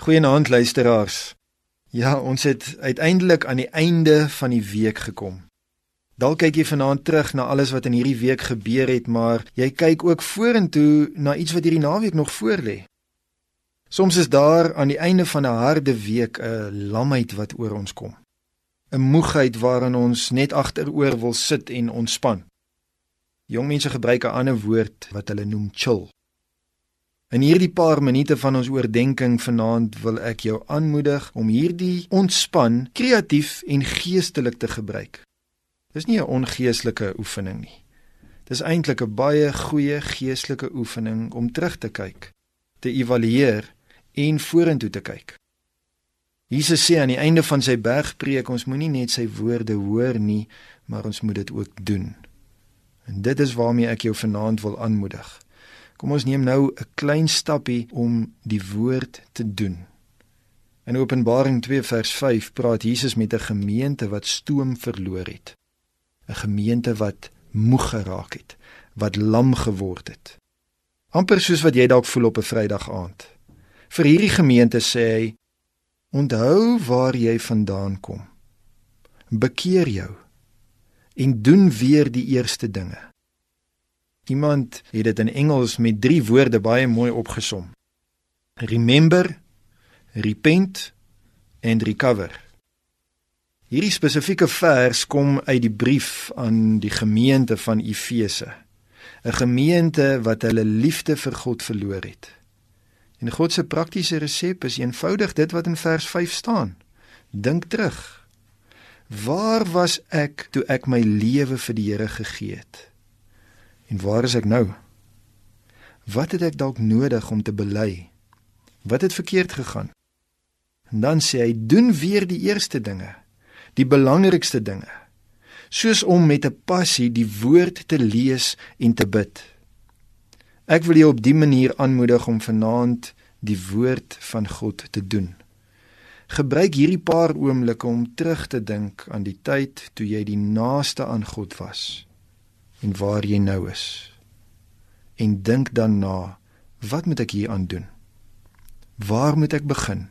Goeienaand luisteraars. Ja, ons het uiteindelik aan die einde van die week gekom. Dalk kyk jy vanaand terug na alles wat in hierdie week gebeur het, maar jy kyk ook vorentoe na iets wat hierdie naweek nog voorlê. Soms is daar aan die einde van 'n harde week 'n lamheid wat oor ons kom. 'n Moegheid waarin ons net agteroor wil sit en ontspan. Jong mense gebruik 'n ander woord wat hulle noem chill. In hierdie paar minute van ons oordeenking vanaand wil ek jou aanmoedig om hierdie ontspan kreatief en geestelik te gebruik. Dis nie 'n ongeestelike oefening nie. Dis eintlik 'n baie goeie geestelike oefening om terug te kyk, te evalueer en vorentoe te kyk. Jesus sê aan die einde van sy bergpreek ons moenie net sy woorde hoor nie, maar ons moet dit ook doen. En dit is waarmee ek jou vanaand wil aanmoedig. Kom ons neem nou 'n klein stappie om die woord te doen. In Openbaring 2 vers 5 praat Jesus met 'n gemeente wat stoom verloor het. 'n Gemeente wat moeg geraak het, wat lam geword het. amper soos wat jy dalk voel op 'n Vrydag aand. Vir hierdie gemeente sê hy: Onthou waar jy vandaan kom. Bekeer jou en doen weer die eerste dinge. Iemand het dit in Engels met drie woorde baie mooi opgesom. Remember, repent and recover. Hierdie spesifieke vers kom uit die brief aan die gemeente van Efese. 'n Gemeente wat hulle liefde vir God verloor het. En God se praktiese resep is eenvoudig dit wat in vers 5 staan. Dink terug. Waar was ek toe ek my lewe vir die Here gegee het? En waar is ek nou? Wat het ek dalk nodig om te bely? Wat het verkeerd gegaan? En dan sê hy: "Doen weer die eerste dinge, die belangrikste dinge, soos om met 'n passie die woord te lees en te bid." Ek wil jou op dië manier aanmoedig om vanaand die woord van God te doen. Gebruik hierdie paar oomblikke om terug te dink aan die tyd toe jy die naaste aan God was en waar jy nou is. En dink dan na, wat moet ek hier aan doen? Waar moet ek begin?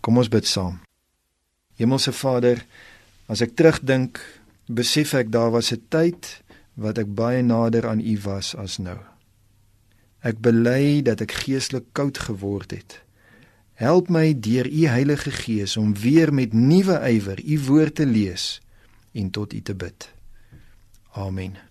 Kom ons bid saam. Hemelse Vader, as ek terugdink, besef ek daar was 'n tyd wat ek baie nader aan U was as nou. Ek bely dat ek geestelik koud geword het. Help my deur U Heilige Gees om weer met nuwe ywer U woord te lees en tot U te bid. Amen.